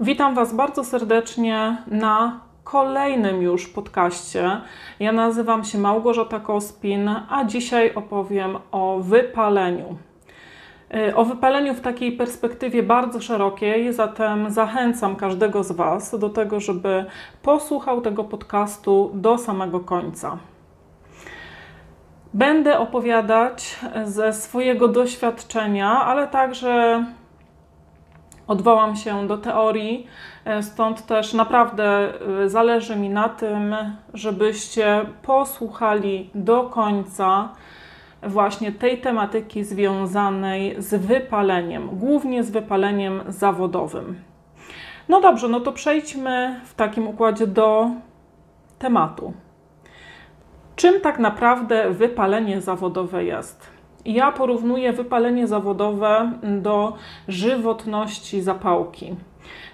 Witam Was bardzo serdecznie na kolejnym już podcaście. Ja nazywam się Małgorzata Kospin, a dzisiaj opowiem o wypaleniu. Y, o wypaleniu w takiej perspektywie bardzo szerokiej, zatem zachęcam każdego z Was do tego, żeby posłuchał tego podcastu do samego końca. Będę opowiadać ze swojego doświadczenia, ale także odwołam się do teorii, e, stąd też naprawdę e, zależy mi na tym, żebyście posłuchali do końca właśnie tej tematyki związanej z wypaleniem, głównie z wypaleniem zawodowym. No dobrze, no to przejdźmy w takim układzie do tematu. Czym tak naprawdę wypalenie zawodowe jest? Ja porównuję wypalenie zawodowe do żywotności zapałki.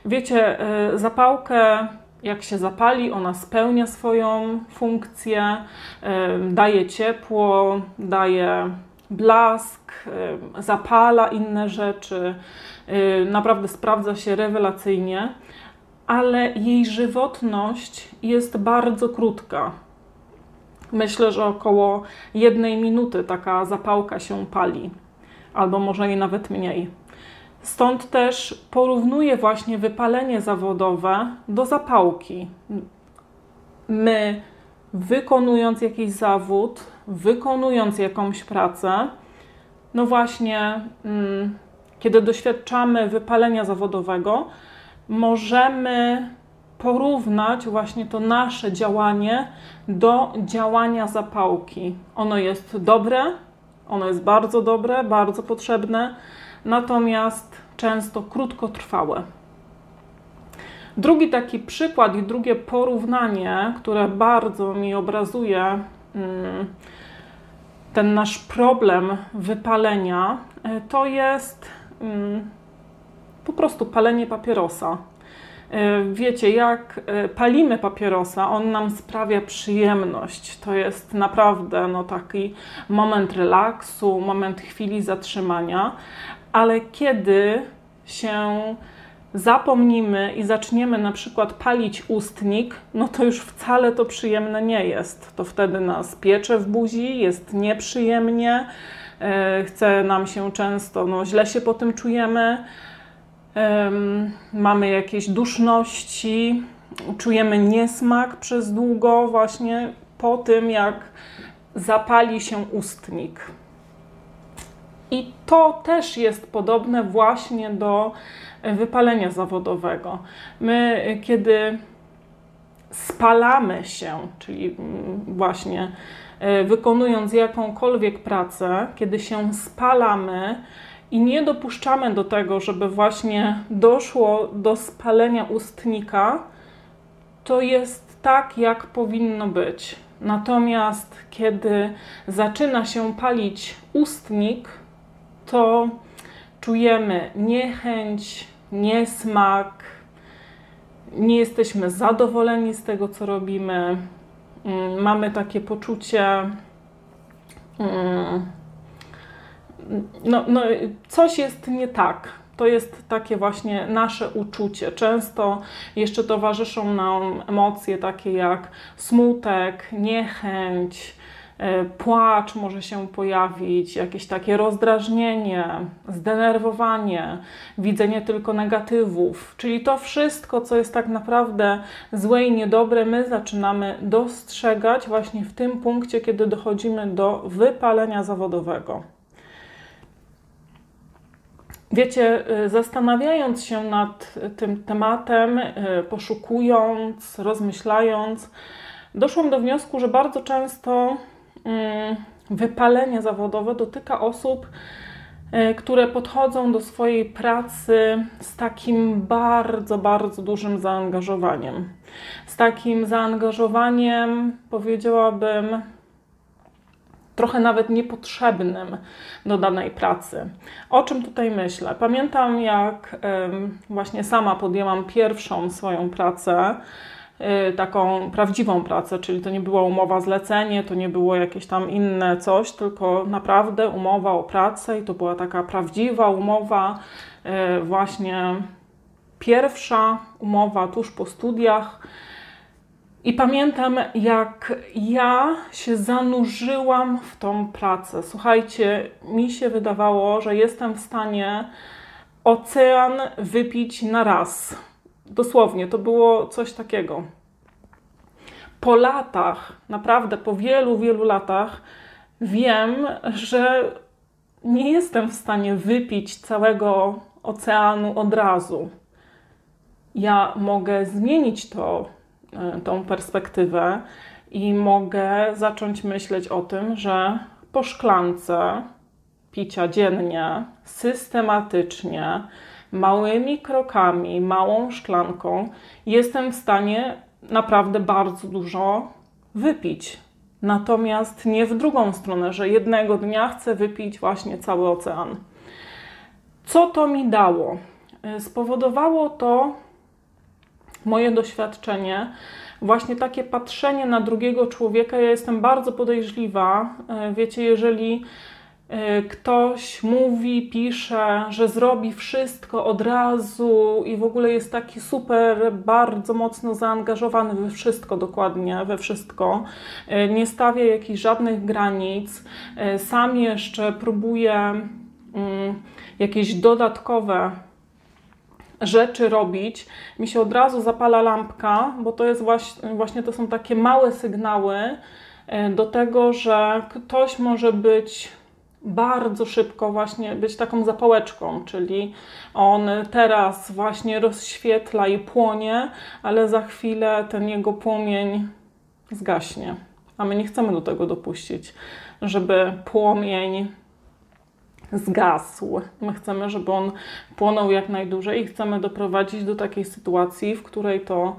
Wiecie, y, zapałkę jak się zapali, ona spełnia swoją funkcję, y, daje ciepło, daje blask, y, zapala inne rzeczy. Naprawdę sprawdza się rewelacyjnie, ale jej żywotność jest bardzo krótka. Myślę, że około jednej minuty taka zapałka się pali, albo może i nawet mniej. Stąd też porównuję właśnie wypalenie zawodowe do zapałki. My, wykonując jakiś zawód, wykonując jakąś pracę, no właśnie, mm, kiedy doświadczamy wypalenia zawodowego, możemy porównać właśnie to nasze działanie do działania zapałki. Ono jest dobre, ono jest bardzo dobre, bardzo potrzebne, natomiast często krótkotrwałe. Drugi taki przykład i drugie porównanie, które bardzo mi obrazuje mm, ten nasz problem wypalenia, e, to jest mm, po prostu palenie papierosa. E, wiecie, jak e, palimy papierosa, on nam sprawia przyjemność. To jest naprawdę no, taki moment relaksu, moment chwili zatrzymania, ale kiedy się zapomnimy i zaczniemy na przykład palić ustnik, no to już wcale to przyjemne nie jest. To wtedy nas piecze w buzi, jest nieprzyjemnie, e, chce nam się często, no źle się po tym czujemy mamy jakieś duszności, czujemy niesmak przez długo, właśnie po tym, jak zapali się ustnik. I to też jest podobne właśnie do wypalenia zawodowego. My, kiedy spalamy się, czyli mm, właśnie e, wykonując jakąkolwiek pracę, kiedy się spalamy, i nie dopuszczamy do tego, żeby właśnie doszło do spalenia ustnika, to jest tak, jak powinno być. Natomiast kiedy zaczyna się palić ustnik, to czujemy niechęć, niesmak, nie jesteśmy zadowoleni z tego, co robimy. Mm, mamy takie poczucie. Hmm, no, no, coś jest nie tak. To jest takie właśnie nasze uczucie. Często jeszcze towarzyszą nam emocje takie jak smutek, niechęć, e, płacz może się pojawić, jakieś takie rozdrażnienie, zdenerwowanie, widzenie tylko negatywów. Czyli to wszystko, co jest tak naprawdę złe i niedobre, my zaczynamy dostrzegać właśnie w tym punkcie, kiedy dochodzimy do wypalenia zawodowego. Wiecie, y, zastanawiając się nad tym tematem, y, poszukując, rozmyślając, doszłam do wniosku, że bardzo często y, wypalenie zawodowe dotyka osób, które podchodzą do swojej pracy z takim bardzo, bardzo dużym zaangażowaniem. Z takim zaangażowaniem, powiedziałabym, trochę nawet niepotrzebnym do danej pracy. O czym tutaj myślę? Pamiętam, jak właśnie sama podjęłam pierwszą swoją pracę, y, taką prawdziwą pracę, czyli to nie była umowa zlecenie, to nie było jakieś tam inne coś, tylko naprawdę umowa o pracę i to była taka prawdziwa umowa, y, właśnie pierwsza umowa tuż po studiach. I pamiętam, jak ja się zanurzyłam w tą pracę. Słuchajcie, mi się wydawało, że jestem w stanie ocean wypić na raz. Dosłownie, to było coś takiego. Po latach, naprawdę po wielu, wielu latach, wiem, że nie jestem w stanie wypić całego oceanu od razu. Ja mogę zmienić to, tą perspektywę i mogę zacząć myśleć o tym, że po szklance picia dziennie, systematycznie, małymi krokami, małą szklanką, jestem w stanie naprawdę bardzo dużo wypić. Natomiast nie w drugą stronę, że jednego dnia chcę wypić właśnie cały ocean. Co to mi dało? Spowodowało to moje doświadczenie, właśnie takie patrzenie na drugiego człowieka. Ja jestem bardzo podejrzliwa. Wiecie, jeżeli E, ktoś mówi, pisze, że zrobi wszystko od razu i w ogóle jest taki super, bardzo mocno zaangażowany we wszystko, dokładnie we wszystko. E, nie stawia jakichś żadnych granic, e, sam jeszcze próbuje mm, jakieś dodatkowe rzeczy robić, mi się od razu zapala lampka, bo to jest właśnie, właśnie to są takie małe sygnały do tego, że ktoś może być bardzo szybko właśnie być taką zapałeczką, czyli on teraz właśnie rozświetla i płonie, ale za chwilę ten jego płomień zgaśnie. A my nie chcemy do tego dopuścić, żeby płomień zgasł. My chcemy, żeby on płonął jak najdłużej i chcemy doprowadzić do takiej sytuacji, w której to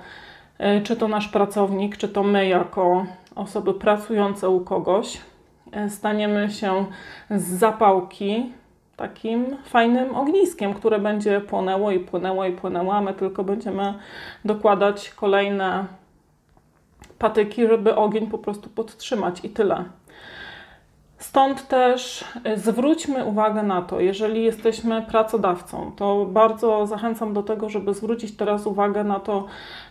e, czy to nasz pracownik, czy to my jako osoby pracujące u kogoś, E, staniemy się z zapałki takim fajnym ogniskiem, które będzie płonęło i płynęło i płynęło, a my tylko będziemy dokładać kolejne patyki, żeby ogień po prostu podtrzymać i tyle. Stąd też e, zwróćmy uwagę na to, jeżeli jesteśmy pracodawcą, to bardzo zachęcam do tego, żeby zwrócić teraz uwagę na to,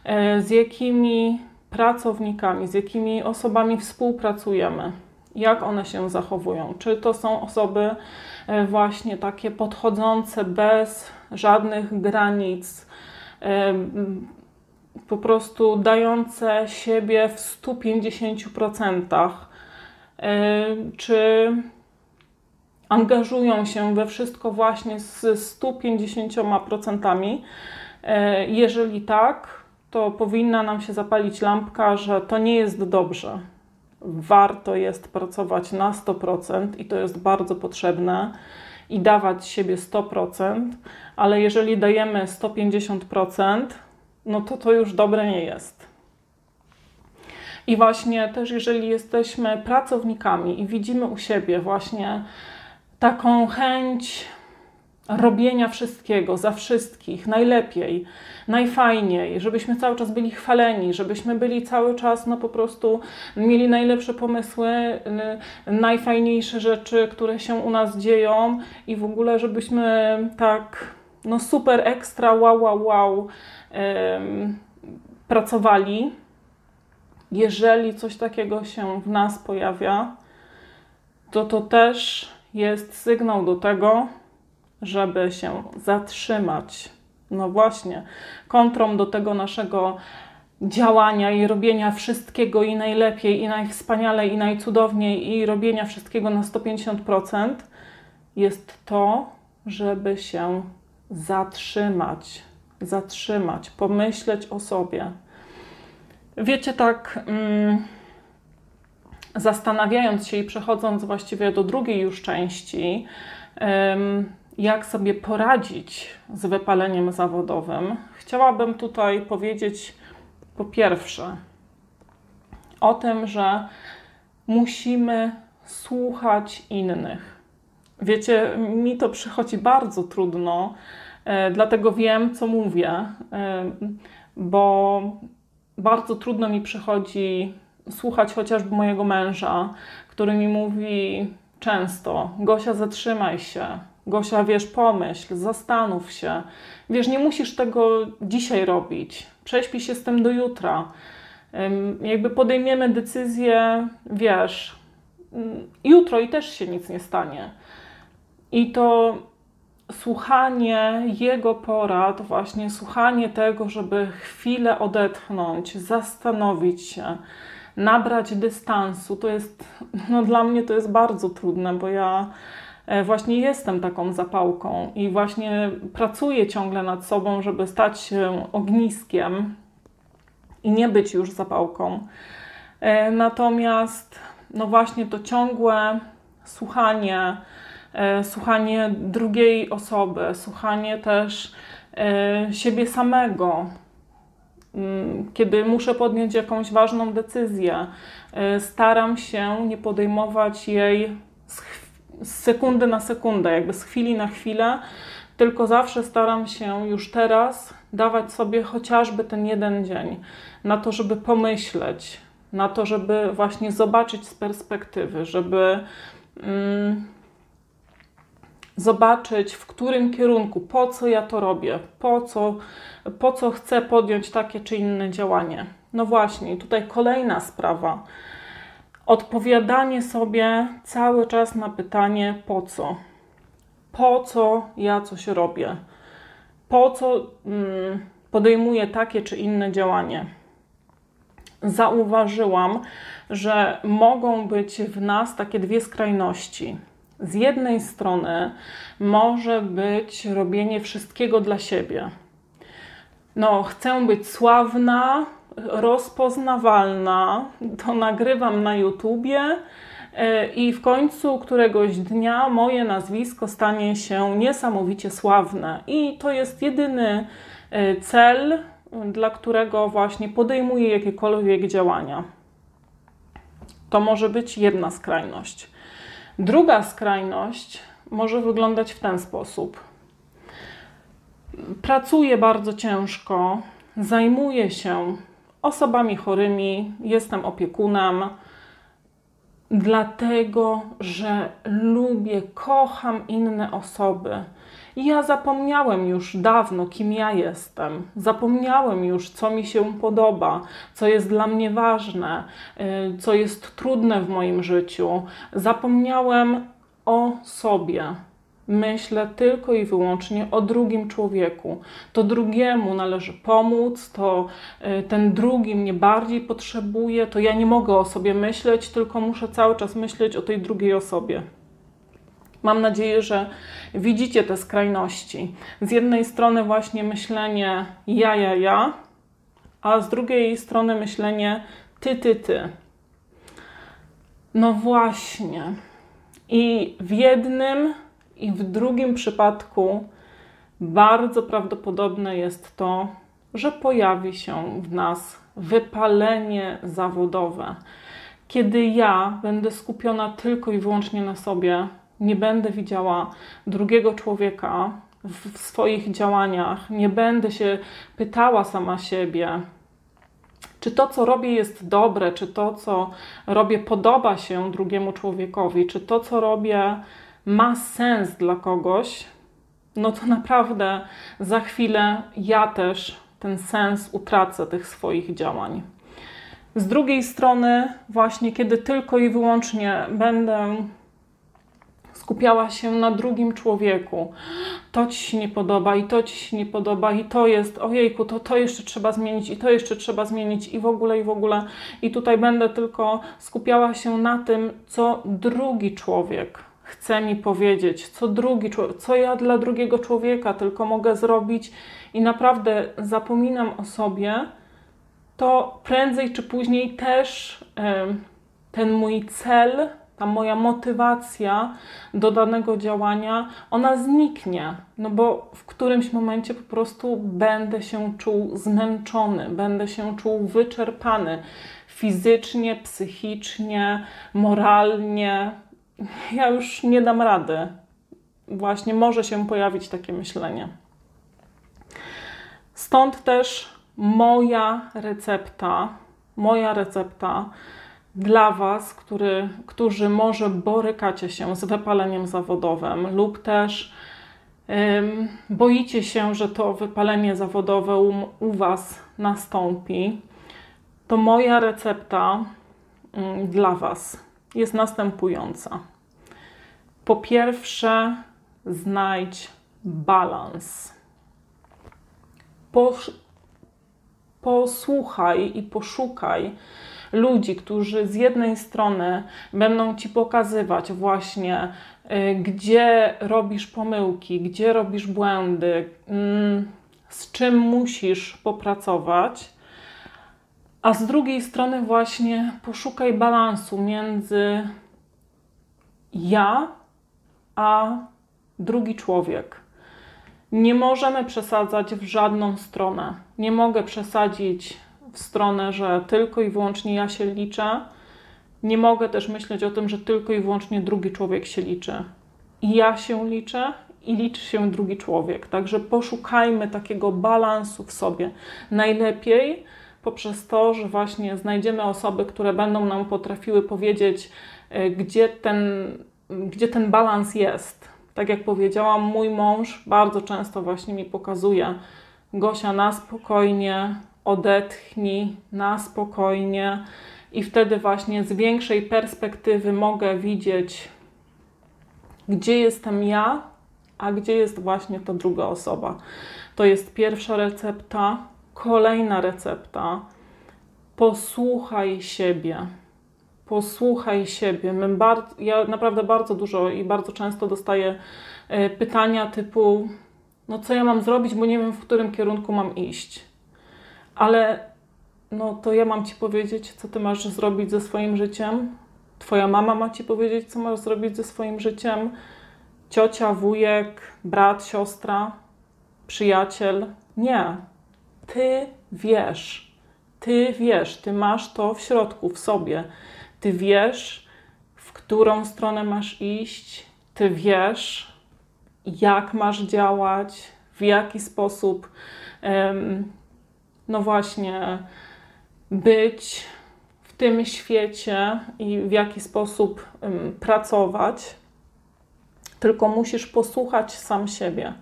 e, z jakimi pracownikami, z jakimi osobami współpracujemy jak one się zachowują. Czy to są osoby e, właśnie takie podchodzące bez żadnych granic, e, po prostu dające siebie w 150%, e, czy angażują się we wszystko właśnie z 150%. Jeżeli tak, to powinna nam się zapalić lampka, że to nie jest dobrze warto jest pracować na 100% i to jest bardzo potrzebne i dawać siebie 100%, ale jeżeli dajemy 150%, no to to już dobre nie jest. I właśnie też jeżeli jesteśmy pracownikami i widzimy u siebie właśnie taką chęć robienia wszystkiego za wszystkich najlepiej, najfajniej, żebyśmy cały czas byli chwaleni, żebyśmy byli cały czas no po prostu mieli najlepsze pomysły, najfajniejsze rzeczy, które się u nas dzieją i w ogóle żebyśmy tak no super ekstra wow wow wow ym, pracowali. Jeżeli coś takiego się w nas pojawia, to to też jest sygnał do tego, żeby się zatrzymać. No właśnie, kontrą do tego naszego działania i robienia wszystkiego i najlepiej, i najwspanialej, i najcudowniej, i robienia wszystkiego na 150% jest to, żeby się zatrzymać, zatrzymać, pomyśleć o sobie. Wiecie, tak mm, zastanawiając się i przechodząc właściwie do drugiej już części, jak sobie poradzić z wypaleniem zawodowym, chciałabym tutaj powiedzieć po pierwsze o tym, że musimy słuchać innych. Wiecie, mi to przychodzi bardzo trudno, e, dlatego wiem, co mówię, e, bo bardzo trudno mi przychodzi słuchać chociażby mojego męża, który mi mówi często: Gosia, zatrzymaj się, Gosia, wiesz, pomyśl, zastanów się. Wiesz, nie musisz tego dzisiaj robić. Prześpij się z tym do jutra. Jakby podejmiemy decyzję, wiesz, mm, jutro i też się nic nie stanie. I to słuchanie jego porad, właśnie słuchanie tego, żeby chwilę odetchnąć, zastanowić się, nabrać dystansu, to jest, no dla mnie to jest bardzo trudne, bo ja e, właśnie jestem taką zapałką i właśnie pracuję ciągle nad sobą, żeby stać się ogniskiem i nie być już zapałką. E, natomiast, no właśnie to ciągłe słuchanie, słuchanie drugiej osoby, słuchanie też e, siebie samego. Mm, kiedy muszę podjąć jakąś ważną decyzję, e, staram się nie podejmować jej z sekundy na sekundę, jakby z chwili na chwilę, tylko zawsze staram się już teraz dawać sobie chociażby ten jeden dzień na to, żeby pomyśleć, na to, żeby właśnie zobaczyć z perspektywy, żeby. Mm, zobaczyć, w którym kierunku, po co ja to robię, po co, po co chcę podjąć takie czy inne działanie. No właśnie, tutaj kolejna sprawa. Odpowiadanie sobie cały czas na pytanie po co. Po co ja coś robię? Po co mm, podejmuję takie czy inne działanie? Zauważyłam, że mogą być w nas takie dwie skrajności z jednej strony może być robienie wszystkiego dla siebie. No, chcę być sławna, rozpoznawalna, to nagrywam na YouTubie e, i w końcu któregoś dnia moje nazwisko stanie się niesamowicie sławne. I to jest jedyny e, cel, dla którego właśnie podejmuję jakiekolwiek działania. To może być jedna skrajność. Druga skrajność może wyglądać w ten sposób. Pracuję bardzo ciężko, zajmuję się osobami chorymi, jestem opiekunem, dlatego że lubię, kocham inne osoby. Ja zapomniałem już dawno, kim ja jestem. Zapomniałem już, co mi się podoba, co jest dla mnie ważne, y, co jest trudne w moim życiu. Zapomniałem o sobie. Myślę tylko i wyłącznie o drugim człowieku. To drugiemu należy pomóc, to y, ten drugi mnie bardziej potrzebuje, to ja nie mogę o sobie myśleć, tylko muszę cały czas myśleć o tej drugiej osobie. Mam nadzieję, że widzicie te skrajności. Z jednej strony właśnie myślenie ja, ja, ja, a z drugiej strony myślenie ty, ty, ty. No właśnie. I w jednym i w drugim przypadku bardzo prawdopodobne jest to, że pojawi się w nas wypalenie zawodowe. Kiedy ja będę skupiona tylko i wyłącznie na sobie, nie będę widziała drugiego człowieka w, swoich działaniach, nie będę się pytała sama siebie, czy to, co robię, jest dobre, czy to, co robię, podoba się drugiemu człowiekowi, czy to, co robię, ma sens dla kogoś, no to naprawdę za chwilę ja też ten sens utracę tych swoich działań. Z drugiej strony, właśnie kiedy tylko i wyłącznie będę skupiała się na drugim człowieku. To ci się nie podoba i to ci się nie podoba i to jest, ojejku, to to jeszcze trzeba zmienić i to jeszcze trzeba zmienić i w ogóle i w ogóle. I tutaj będę tylko skupiała się na tym, co drugi człowiek chce mi powiedzieć, co drugi człowiek, co ja dla drugiego człowieka tylko mogę zrobić i naprawdę zapominam o sobie, to prędzej czy później też ten mój cel ta moja motywacja do danego działania, ona zniknie, no bo w którymś momencie po prostu będę się czuł zmęczony, będę się czuł wyczerpany fizycznie, psychicznie, moralnie. Ja już nie dam rady. Właśnie może się pojawić takie myślenie. Stąd też moja recepta, moja recepta dla Was, który, którzy może borykacie się z wypaleniem zawodowym lub też boicie się, że to wypalenie zawodowe u, u Was nastąpi, to moja recepta ym, dla Was jest następująca. Po pierwsze, znajdź balans. posłuchaj i poszukaj ludzi, którzy z jednej strony będą ci pokazywać właśnie, y, gdzie robisz pomyłki, gdzie robisz błędy, mm, z czym musisz popracować, a z drugiej strony właśnie poszukaj balansu między ja a drugi człowiek. Nie możemy przesadzać w żadną stronę. Nie mogę przesadzić w stronę, że tylko i wyłącznie ja się liczę. Nie mogę też myśleć o tym, że tylko i wyłącznie drugi człowiek się liczy. I ja się liczę, i liczy się drugi człowiek. Także poszukajmy takiego balansu w sobie. Najlepiej poprzez to, że właśnie znajdziemy osoby, które będą nam potrafiły powiedzieć, e, gdzie ten, gdzie ten balans jest. Tak jak powiedziałam, mój mąż bardzo często właśnie mi pokazuje, Gosia, na spokojnie, odetchnij na spokojnie i wtedy właśnie z większej perspektywy mogę widzieć, gdzie jestem ja, a gdzie jest właśnie ta druga osoba. To jest pierwsza recepta. Kolejna recepta. Posłuchaj siebie. Posłuchaj siebie. My bardzo, ja naprawdę bardzo dużo i bardzo często dostaję e, pytania typu: No, co ja mam zrobić, bo nie wiem, w którym kierunku mam iść ale no to ja mam ci powiedzieć, co ty masz zrobić ze swoim życiem. Twoja mama ma ci powiedzieć, co masz zrobić ze swoim życiem. Ciocia, wujek, brat, siostra, przyjaciel. Nie. Ty wiesz. Ty wiesz, ty masz to w środku, w sobie. Ty wiesz, w którą stronę masz iść. Ty wiesz, jak masz działać, w jaki sposób um, no właśnie, być w tym świecie i w jaki sposób pracować, tylko musisz posłuchać sam siebie.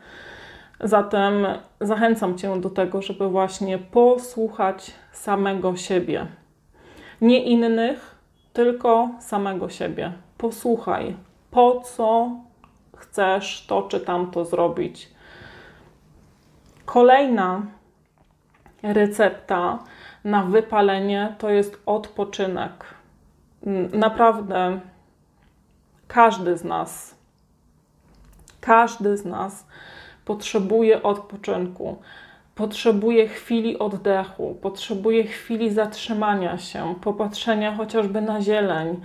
Zatem zachęcam Cię do tego, żeby właśnie posłuchać samego siebie. Nie innych, tylko samego siebie. Posłuchaj, po co chcesz to czy tamto zrobić. Kolejna recepta na wypalenie to jest odpoczynek. Naprawdę każdy z nas, każdy z nas potrzebuje odpoczynku, potrzebuje chwili oddechu, potrzebuje chwili zatrzymania się, popatrzenia chociażby na zieleń,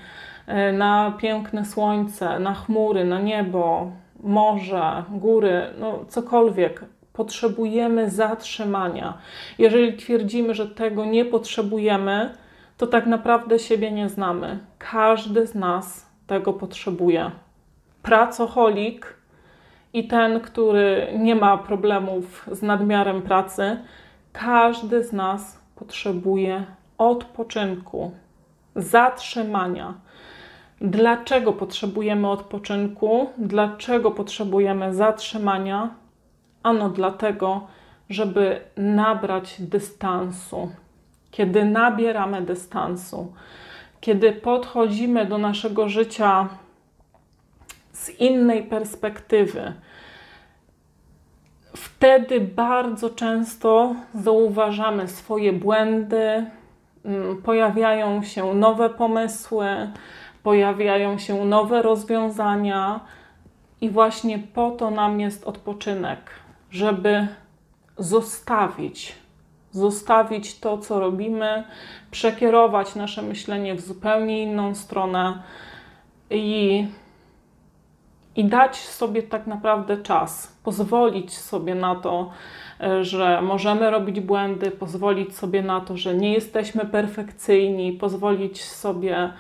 e, na piękne słońce, na chmury, na niebo, morze, góry, no cokolwiek potrzebujemy zatrzymania. Jeżeli twierdzimy, że tego nie potrzebujemy, to tak naprawdę siebie nie znamy. Każdy z nas tego potrzebuje. Pracocholik i ten, który nie ma problemów z nadmiarem pracy, każdy z nas potrzebuje odpoczynku, zatrzymania. Dlaczego potrzebujemy odpoczynku? Dlaczego potrzebujemy zatrzymania? Ano dlatego, żeby nabrać dystansu. Kiedy nabieramy dystansu, kiedy podchodzimy do naszego życia z innej perspektywy, wtedy bardzo często zauważamy swoje błędy, mm, pojawiają się nowe pomysły, pojawiają się nowe rozwiązania, i właśnie po to nam jest odpoczynek żeby zostawić, zostawić to, co robimy, przekierować nasze myślenie w zupełnie inną stronę i, i dać sobie tak naprawdę czas, pozwolić sobie na to, że możemy robić błędy, pozwolić sobie na to, że nie jesteśmy perfekcyjni, pozwolić sobie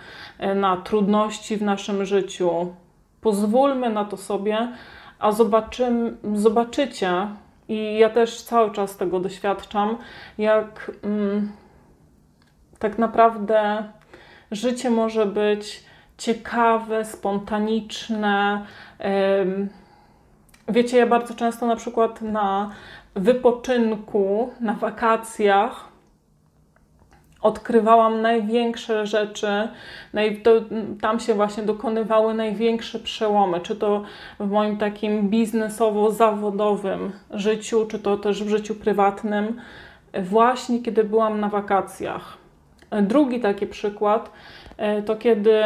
na trudności w naszym życiu. Pozwólmy na to sobie, a zobaczymy, zobaczycie, i ja też cały czas tego doświadczam, jak mm, tak naprawdę życie może być ciekawe, spontaniczne. Wiecie, ja bardzo często na przykład na wypoczynku, na wakacjach odkrywałam największe rzeczy, tam się właśnie dokonywały największe przełomy, czy to w moim takim biznesowo-zawodowym życiu, czy to też w życiu prywatnym, właśnie kiedy byłam na wakacjach. Drugi taki przykład e, to kiedy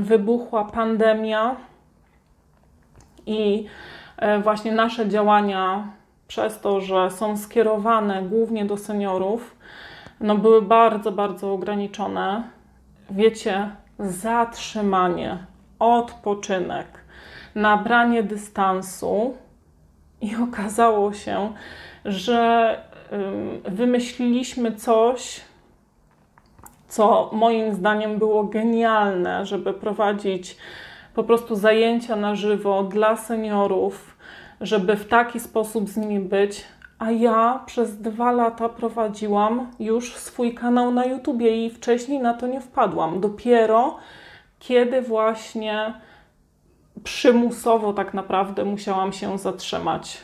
wybuchła pandemia i e, właśnie nasze działania, przez to, że są skierowane głównie do seniorów, no były bardzo, bardzo ograniczone. Wiecie, zatrzymanie, odpoczynek, nabranie dystansu i okazało się, że wymyśliliśmy coś, co moim zdaniem było genialne, żeby prowadzić po prostu zajęcia na żywo dla seniorów, żeby w taki sposób z nimi być. A ja przez dwa lata prowadziłam już swój kanał na YouTubie i wcześniej na to nie wpadłam. Dopiero kiedy właśnie przymusowo tak naprawdę musiałam się zatrzymać.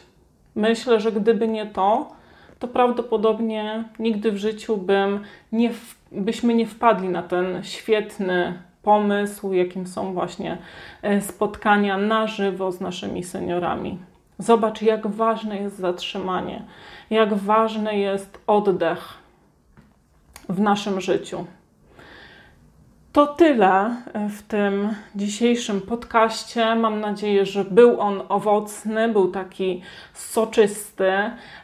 Myślę, że gdyby nie to, to prawdopodobnie nigdy w życiu bym nie, byśmy nie wpadli na ten świetny pomysł, jakim są właśnie e, spotkania na żywo z naszymi seniorami. Zobacz, jak ważne jest zatrzymanie, jak ważny jest oddech w naszym życiu. To tyle w tym dzisiejszym podcaście. Mam nadzieję, że był on owocny, był taki soczysty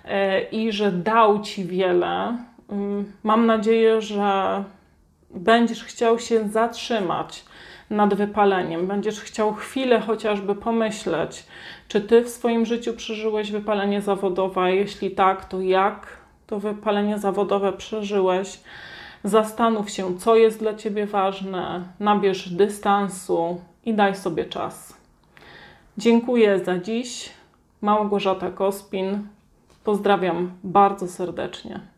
e, i że dał Ci wiele. Mm, mam nadzieję, że będziesz chciał się zatrzymać nad wypaleniem, będziesz chciał chwilę chociażby pomyśleć, czy Ty w swoim życiu przeżyłeś wypalenie zawodowe, jeśli tak, to jak to wypalenie zawodowe przeżyłeś Zastanów się, co jest dla Ciebie ważne, nabierz dystansu i daj sobie czas. Dziękuję za dziś. Małgorzata Kospin. Pozdrawiam bardzo serdecznie.